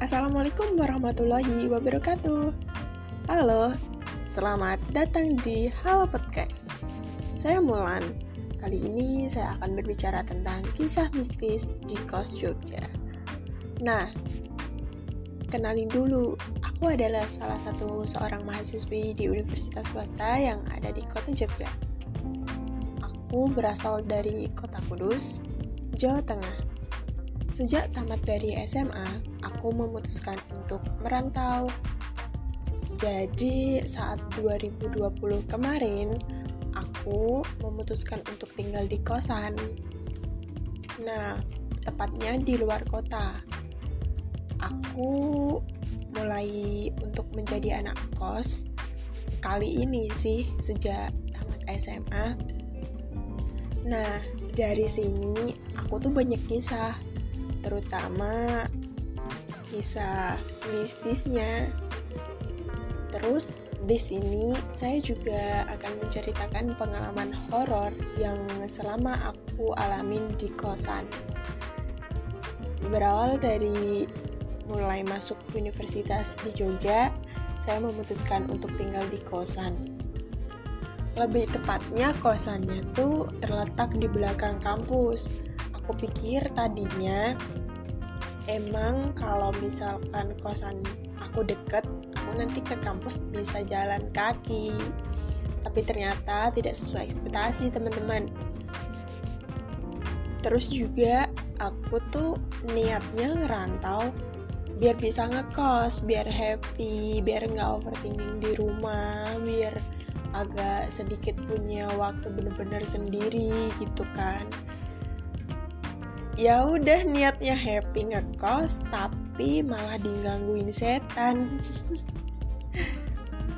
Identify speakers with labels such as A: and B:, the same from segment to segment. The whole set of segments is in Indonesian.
A: Assalamualaikum warahmatullahi wabarakatuh. Halo, selamat datang di Halo Podcast. Saya Mulan. Kali ini saya akan berbicara tentang kisah mistis di kos Jogja. Nah, kenalin dulu, aku adalah salah satu seorang mahasiswi di universitas swasta yang ada di kota Jogja. Aku berasal dari kota Kudus, Jawa Tengah. Sejak tamat dari SMA, aku memutuskan untuk merantau. Jadi, saat 2020 kemarin, aku memutuskan untuk tinggal di kosan. Nah, tepatnya di luar kota. Aku mulai untuk menjadi anak kos kali ini sih sejak tamat SMA. Nah, dari sini aku tuh banyak kisah terutama kisah mistisnya. Terus di sini saya juga akan menceritakan pengalaman horor yang selama aku alamin di kosan. Berawal dari mulai masuk universitas di Jogja, saya memutuskan untuk tinggal di kosan. Lebih tepatnya kosannya tuh terletak di belakang kampus aku pikir tadinya emang kalau misalkan kosan aku deket aku nanti ke kampus bisa jalan kaki. Tapi ternyata tidak sesuai ekspektasi teman-teman. Terus juga aku tuh niatnya ngerantau biar bisa ngekos biar happy biar nggak overthinking di rumah biar agak sedikit punya waktu bener-bener sendiri gitu kan ya udah niatnya happy ngekos tapi malah digangguin setan.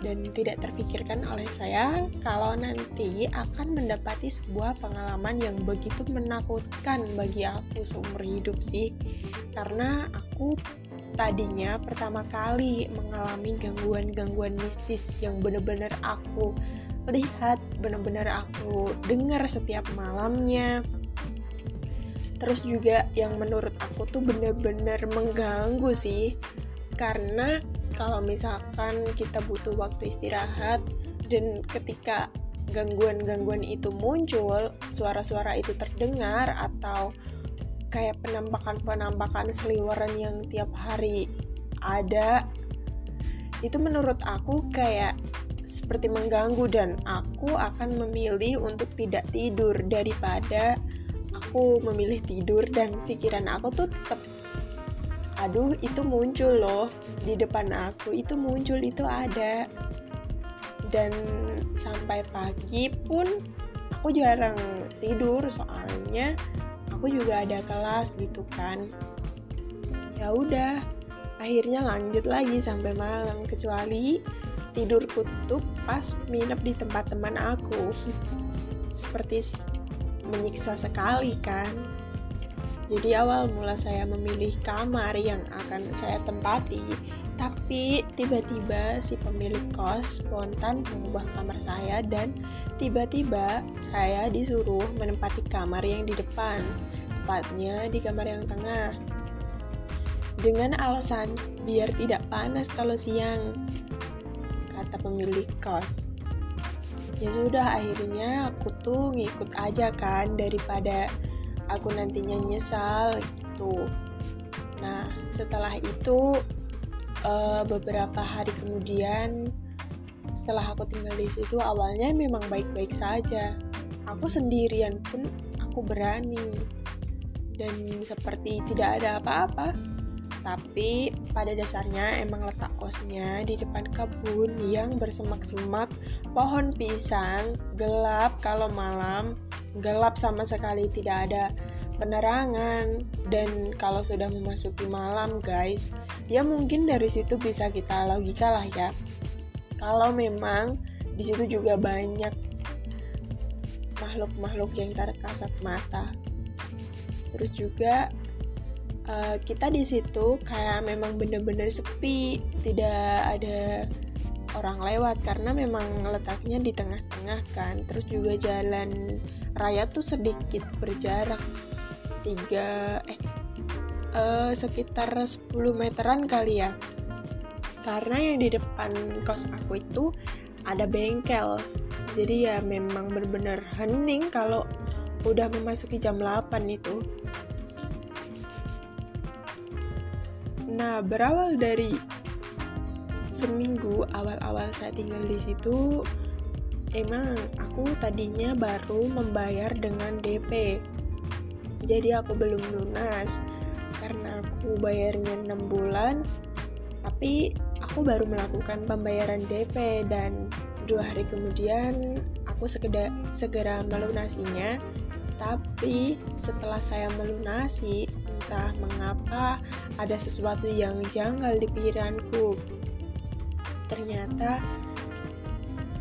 A: Dan tidak terfikirkan oleh saya kalau nanti akan mendapati sebuah pengalaman yang begitu menakutkan bagi aku seumur hidup sih. Karena aku tadinya pertama kali mengalami gangguan-gangguan mistis yang benar-benar aku lihat benar-benar aku dengar setiap malamnya terus juga yang menurut aku tuh bener-bener mengganggu sih. Karena kalau misalkan kita butuh waktu istirahat dan ketika gangguan-gangguan itu muncul suara-suara itu terdengar atau kayak penampakan-penampakan seliweran yang tiap hari ada itu menurut aku kayak seperti mengganggu dan aku akan memilih untuk tidak tidur daripada aku memilih tidur dan pikiran aku tuh tetap aduh itu muncul loh di depan aku itu muncul itu ada. Dan sampai pagi pun aku jarang tidur soalnya aku juga ada kelas gitu kan. Ya udah akhirnya lanjut lagi sampai malam kecuali tidur kutub pas minap di tempat teman aku. Seperti menyiksa sekali kan? Jadi awal mula saya memilih kamar yang akan saya tempati tapi tiba-tiba si pemilik kos spontan mengubah kamar saya dan tiba-tiba saya disuruh menempati kamar yang di depan tepatnya di kamar yang tengah. Dengan alasan biar tidak panas kalau siang kata pemilik kos ya sudah akhirnya aku tuh ngikut aja kan daripada aku nantinya nyesal gitu. Nah setelah itu uh, beberapa hari kemudian setelah aku tinggal di situ awalnya memang baik-baik saja. Aku sendirian pun aku berani. Dan seperti tidak ada apa-apa tapi pada dasarnya emang letak kosnya di depan kebun yang bersemak-semak pohon pisang, gelap kalau malam, gelap sama sekali tidak ada penerangan dan kalau sudah memasuki malam guys, ya mungkin dari situ bisa kita logika lah ya. Kalau memang di situ juga banyak makhluk-makhluk yang terkasat mata. Terus juga uh, kita di situ kayak memang bener-bener sepi tidak ada orang lewat karena memang letaknya di tengah-tengah kan. Terus juga jalan raya tuh sedikit berjarak tiga eh uh, sekitar 10 meteran kali ya. Karena yang di depan kos aku itu ada bengkel. Jadi ya memang benar-benar hening kalau udah memasuki jam 8 itu nah berawal dari seminggu awal-awal saya tinggal di situ emang aku tadinya baru membayar dengan DP jadi aku belum lunas karena aku bayarnya 6 bulan tapi aku baru melakukan pembayaran DP dan dua hari kemudian aku segera, segera melunasinya. Tapi setelah saya melunasi mengapa ada sesuatu yang janggal di pikiranku. Ternyata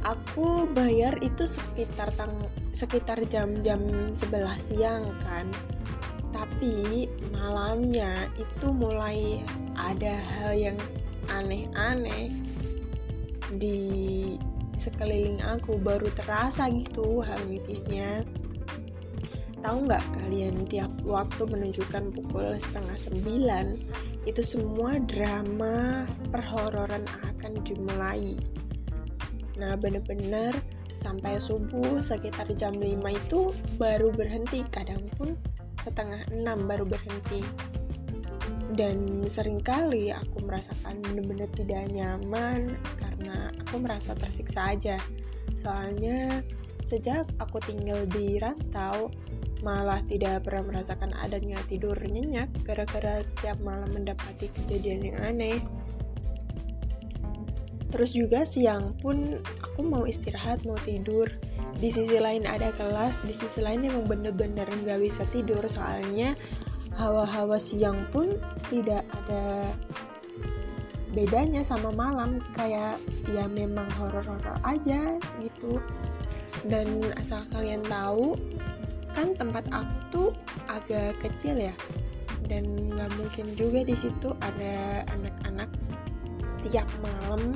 A: aku bayar itu sekitar tang sekitar jam-jam 11 siang kan. Tapi malamnya itu mulai ada hal yang aneh-aneh di sekeliling aku. Baru terasa gitu hal mitisnya. Tahu nggak kalian tiap waktu menunjukkan pukul setengah sembilan itu semua drama perhororan akan dimulai. Nah bener-bener sampai subuh sekitar jam 5 itu baru berhenti kadang pun setengah enam baru berhenti. Dan sering kali aku merasakan benar-benar tidak nyaman karena aku merasa tersiksa aja. Soalnya sejak aku tinggal di rantau malah tidak pernah merasakan adanya tidur nyenyak gara-gara tiap malam mendapati kejadian yang aneh. Terus juga siang pun aku mau istirahat, mau tidur. Di sisi lain ada kelas, di sisi lain emang bener-bener nggak bisa tidur. Soalnya hawa-hawa siang pun tidak ada bedanya sama malam. Kayak ya memang horor-horor aja gitu. Dan asal kalian tahu kan tempat aku tuh agak kecil ya. Dan nggak mungkin juga di situ ada anak-anak tiap malam.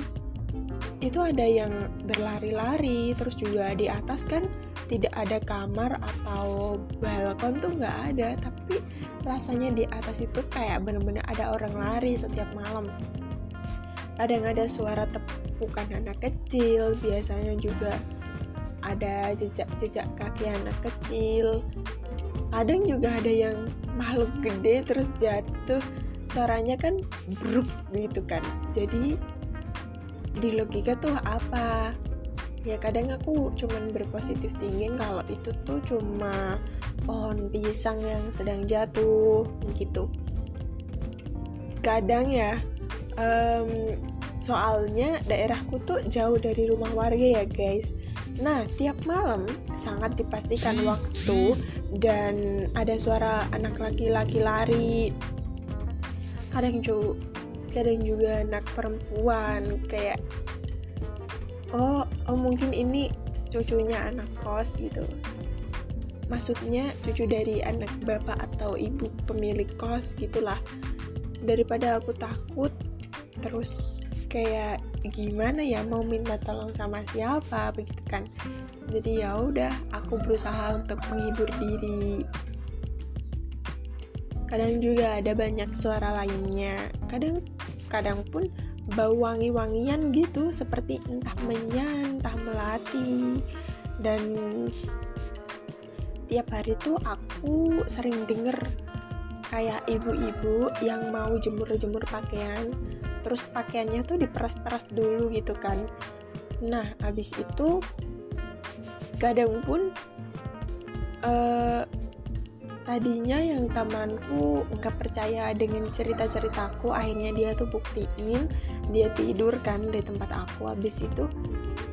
A: Itu ada yang berlari-lari terus juga di atas kan tidak ada kamar atau balkon tuh nggak ada. Tapi rasanya di atas itu kayak bener-bener ada orang lari setiap malam. Kadang ada suara tepukan anak kecil biasanya juga ada jejak-jejak kaki anak kecil. Kadang juga ada yang makhluk gede terus jatuh. Suaranya kan bruk gitu kan. Jadi di logika tuh apa? Ya kadang aku cuman berpositif tinggi kalau itu tuh cuma pohon pisang yang sedang jatuh gitu. Kadang ya um, soalnya daerahku tuh jauh dari rumah warga ya guys. Nah tiap malam sangat dipastikan waktu dan ada suara anak laki-laki lari. Kadang cu kadang juga anak perempuan kayak oh oh mungkin ini cucunya anak kos gitu. Maksudnya cucu dari anak bapak atau ibu pemilik kos gitulah. Daripada aku takut terus kayak gimana ya mau minta tolong sama siapa? Begitu kan. Jadi ya udah aku berusaha untuk menghibur diri. Kadang juga ada banyak suara lainnya. Kadang kadang pun bau wangi-wangian gitu seperti entah menyan, entah melati. Dan tiap hari tuh aku sering denger kayak ibu-ibu yang mau jemur-jemur pakaian terus pakaiannya tuh diperas-peras dulu gitu kan. Nah habis itu kadang pun uh, tadinya yang temanku nggak percaya dengan cerita-ceritaku akhirnya dia tuh buktiin dia tidur kan di tempat aku. Habis itu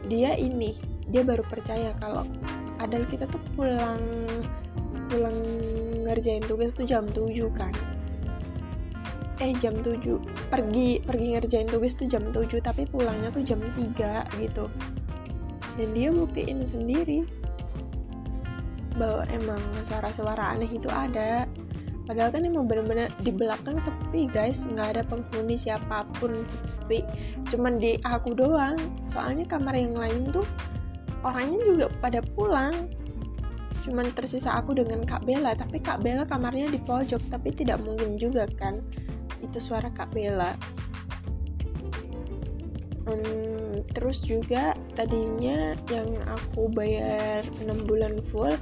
A: dia ini dia baru percaya kalau adal kita tuh pulang pulang ngerjain tugas tuh jam 7 kan eh jam 7 pergi pergi ngerjain tugas tuh jam 7 tapi pulangnya tuh jam 3 gitu. Dan dia buktiin sendiri bahwa emang suara-suara aneh itu ada. Padahal kan emang bener-bener di belakang sepi guys. Nggak ada penghuni siapa pun sepi. Cuman di aku doang. Soalnya kamar yang lain tuh orangnya juga pada pulang. Cuman tersisa aku dengan Kak Bella. Tapi Kak Bella kamarnya di pojok tapi tidak mungkin juga kan itu suara Kak Bella. Hmm, terus juga tadinya yang aku bayar 6 bulan full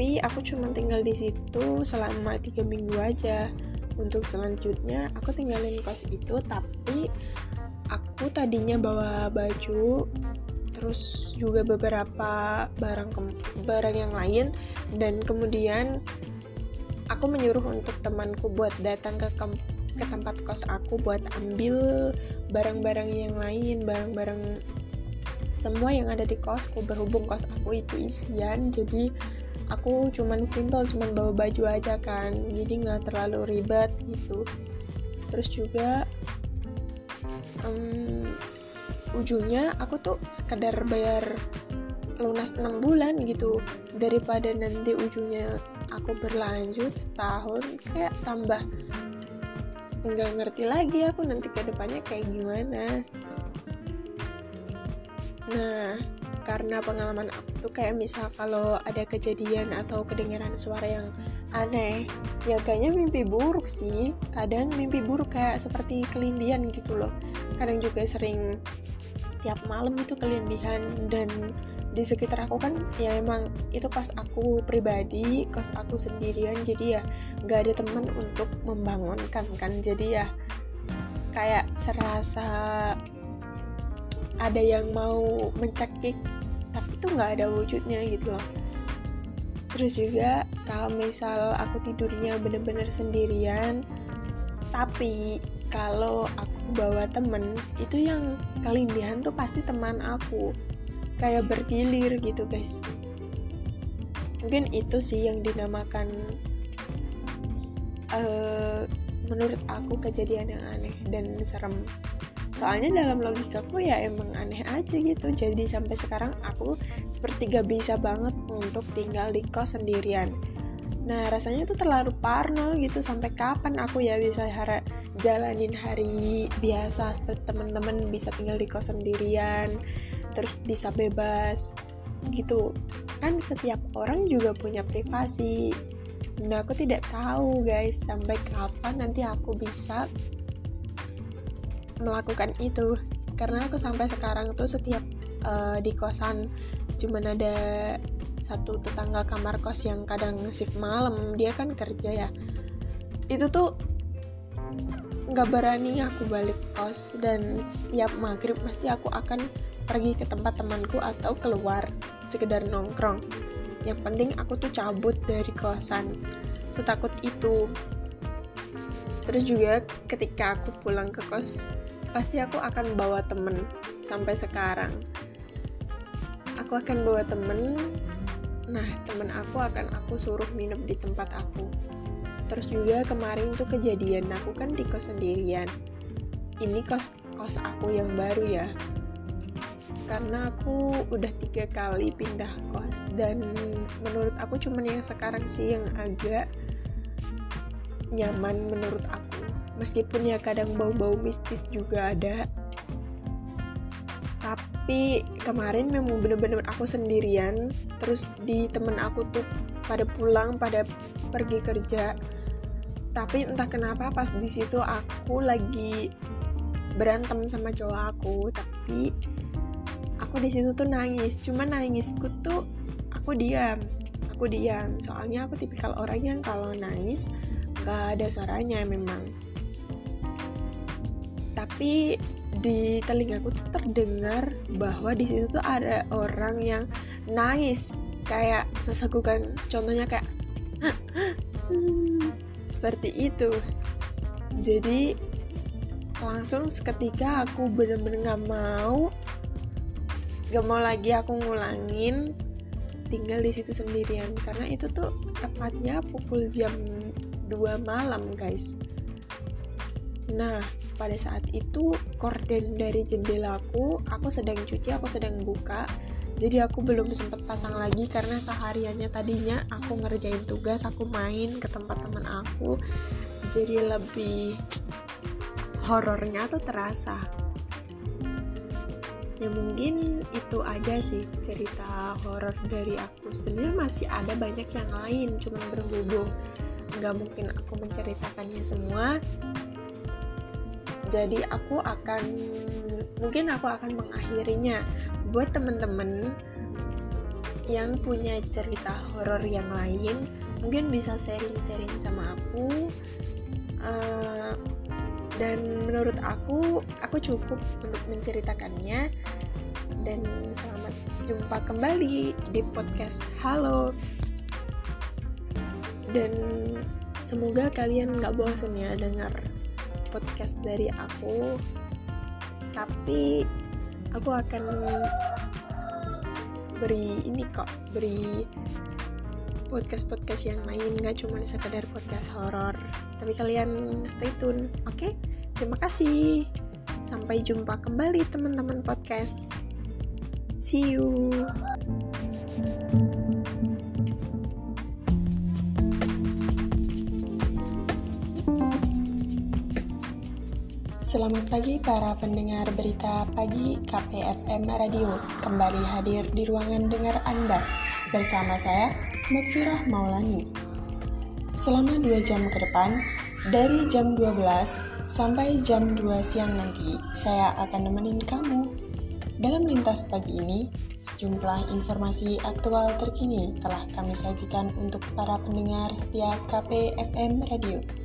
A: tapi aku cuma tinggal di situ selama tiga minggu aja. Untuk selanjutnya aku tinggalin kos itu tapi aku tadinya bawa baju terus juga beberapa barang barang yang lain. Dan kemudian aku menyuruh untuk temanku buat datang ke ke tempat kos aku buat ambil barang-barang yang lain barang-barang semua yang ada di kosku berhubung kos aku itu isian. Jadi aku cuman simple cuman bawa baju aja kan. Jadi nggak terlalu ribet gitu. Terus juga um, ujungnya aku tuh sekedar bayar lunas 6 bulan gitu. Daripada nanti ujungnya aku berlanjut setahun kayak tambah nggak ngerti lagi aku nanti ke depannya kayak gimana. Nah karena pengalaman aku tuh kayak misal kalau ada kejadian atau kedengaran suara yang aneh ya kayaknya mimpi buruk sih. Kadang mimpi buruk kayak seperti kelindian gitu loh. Kadang juga sering tiap malam itu kelindihan dan di sekitar aku kan ya emang itu kos aku pribadi kos aku sendirian. Jadi ya nggak ada teman untuk membangunkan kan. Jadi ya kayak serasa ada yang mau mencekik tapi tuh nggak ada wujudnya gitu loh. Terus juga kalau misal aku tidurnya bener-bener sendirian tapi kalau aku bawa temen itu yang kelindihan tuh pasti teman aku kayak bergilir gitu guys. Mungkin itu sih yang dinamakan uh, menurut aku kejadian yang aneh dan serem. Soalnya dalam logikaku ya emang aneh aja gitu. Jadi sampai sekarang aku seperti gak bisa banget untuk tinggal di kos sendirian Nah rasanya tuh terlalu parno gitu sampai kapan aku ya bisa harap jalanin hari biasa seperti temen-temen bisa tinggal di kos sendirian terus bisa bebas gitu. Kan setiap orang juga punya privasi. Nah aku tidak tahu guys sampai kapan nanti aku bisa melakukan itu. Karena aku sampai sekarang tuh setiap uh, di kosan cuman ada satu tetangga kamar kos yang kadang shift malam dia kan kerja ya. Itu tuh nggak berani aku balik kos dan setiap maghrib pasti aku akan pergi ke tempat temanku atau keluar sekedar nongkrong. Yang penting aku tuh cabut dari kosan setakut itu. Terus juga ketika aku pulang ke kos pasti aku akan bawa temen sampai sekarang. Aku akan bawa temen Nah, temen aku akan aku suruh minum di tempat aku. Terus juga kemarin tuh kejadian aku kan di kos sendirian. Ini kos kos aku yang baru ya. Karena aku udah tiga kali pindah kos dan menurut aku cuman yang sekarang sih yang agak nyaman menurut aku. Meskipun ya kadang bau-bau mistis juga ada, tapi kemarin memang bener-bener aku sendirian. Terus di temen aku tuh pada pulang pada pergi kerja. Tapi entah kenapa pas di situ aku lagi berantem sama cowok aku. Tapi aku di situ tuh nangis. Cuma nangisku tuh aku diam. Aku diam. Soalnya aku tipikal orang yang kalau nangis gak ada suaranya memang. Tapi di telingaku tuh terdengar bahwa di situ tuh ada orang yang nangis. Kayak sesagukan contohnya kayak seperti itu. Jadi langsung seketika aku bener-bener gak mau gak mau lagi aku ngulangin tinggal di situ sendirian. Karena itu tuh tepatnya pukul jam 2 malam guys Nah, pada saat itu korden dari jendelaku, aku sedang cuci, aku sedang buka. Jadi aku belum sempat pasang lagi karena sehariannya tadinya aku ngerjain tugas, aku main ke tempat teman aku. Jadi lebih horornya tuh terasa. ya mungkin itu aja sih cerita horor dari aku sebenarnya masih ada banyak yang lain cuman berhubung nggak mungkin aku menceritakannya semua jadi aku akan mungkin aku akan mengakhirinya buat temen-temen yang punya cerita horor yang lain. Mungkin bisa sharing-sharing sama aku. Uh, dan menurut aku aku cukup untuk menceritakannya. Dan selamat jumpa kembali di podcast Halo. Dan semoga kalian nggak bosan ya dengar podcast dari aku tapi aku akan beri ini kok beri podcast-podcast yang lain nggak cuma sekedar podcast horor tapi kalian stay tune oke okay? Terima kasih. Sampai jumpa kembali teman-teman podcast. See you. Selamat pagi para pendengar berita pagi KPFM Radio. Kembali hadir di ruangan dengar Anda bersama saya, Makfirah Maulani. Selama dua jam ke depan, dari jam 12 Sampai jam 2 siang nanti, saya akan nemenin kamu. Dalam lintas pagi ini, sejumlah informasi aktual terkini telah kami sajikan untuk para pendengar setia KPFM Radio.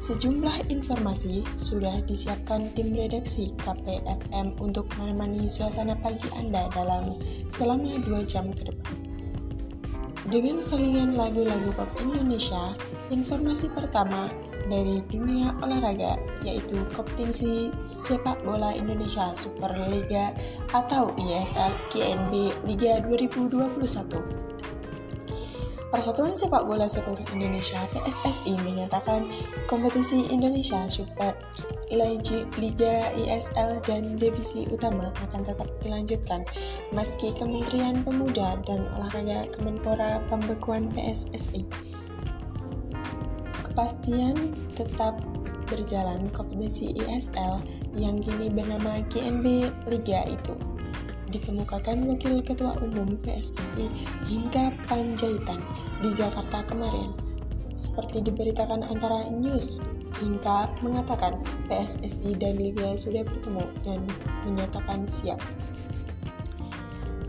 A: Sejumlah informasi sudah disiapkan tim redaksi KPFM untuk menemani suasana pagi Anda dalam selama 2 jam ke depan. Dengan selingan lagu-lagu pop Indonesia, informasi pertama dari dunia olahraga yaitu kompetisi sepak bola Indonesia Super Liga atau ISL KNB Liga 2021. Persatuan Sepak Bola Seluruh Indonesia PSSI menyatakan kompetisi Indonesia Super Liga ISL dan divisi utama akan tetap dilanjutkan meski Kementerian Pemuda dan Olahraga Kemenpora pembekuan PSSI. Kepastian tetap berjalan kompetisi ISL yang kini bernama GNB Liga itu dikemukakan Wakil Ketua Umum PSSI hingga Panjaitan di Jakarta kemarin. Seperti diberitakan antara news hingga mengatakan PSSI dan Liga sudah bertemu dan menyatakan siap.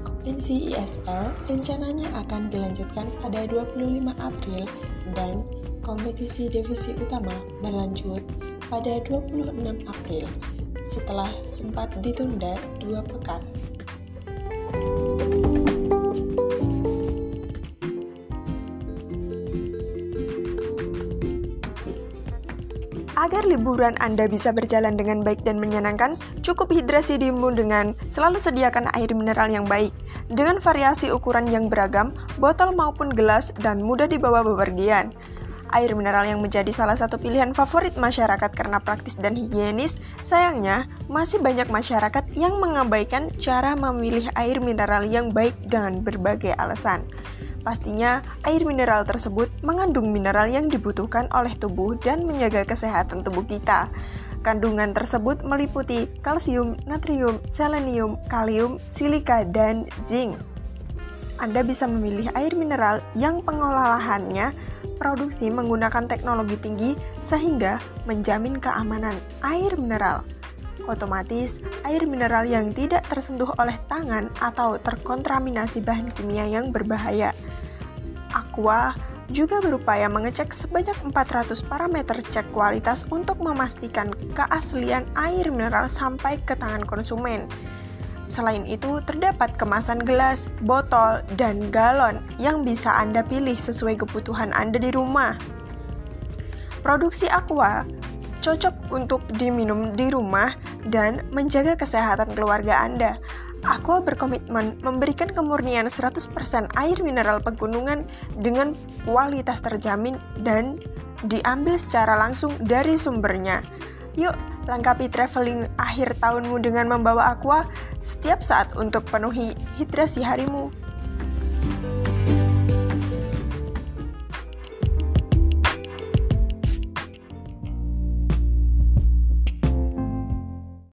A: Kompetisi ISL rencananya akan dilanjutkan pada 25 April dan kompetisi divisi utama berlanjut pada 26 April setelah sempat ditunda dua pekan.
B: Agar liburan Anda bisa berjalan dengan baik dan menyenangkan, cukup hidrasi dirimu dengan selalu sediakan air mineral yang baik. Dengan variasi ukuran yang beragam, botol maupun gelas, dan mudah dibawa bepergian. Air mineral yang menjadi salah satu pilihan favorit masyarakat karena praktis dan higienis, sayangnya masih banyak masyarakat yang mengabaikan cara memilih air mineral yang baik dengan berbagai alasan. Pastinya, air mineral tersebut mengandung mineral yang dibutuhkan oleh tubuh dan menjaga kesehatan tubuh kita. Kandungan tersebut meliputi kalsium, natrium, selenium, kalium, silika, dan zinc. Anda bisa memilih air mineral yang pengolahannya produksi menggunakan teknologi tinggi sehingga menjamin keamanan air mineral otomatis air mineral yang tidak tersentuh oleh tangan atau terkontaminasi bahan kimia yang berbahaya. Aqua juga berupaya mengecek sebanyak 400 parameter cek kualitas untuk memastikan keaslian air mineral sampai ke tangan konsumen. Selain itu, terdapat kemasan gelas, botol, dan galon yang bisa Anda pilih sesuai kebutuhan Anda di rumah. Produksi Aqua cocok untuk diminum di rumah dan menjaga kesehatan keluarga Anda. Aqua berkomitmen memberikan kemurnian 100% air mineral pegunungan dengan kualitas terjamin dan diambil secara langsung dari sumbernya. Yuk, lengkapi traveling akhir tahunmu dengan membawa Aqua setiap saat untuk penuhi hidrasi harimu.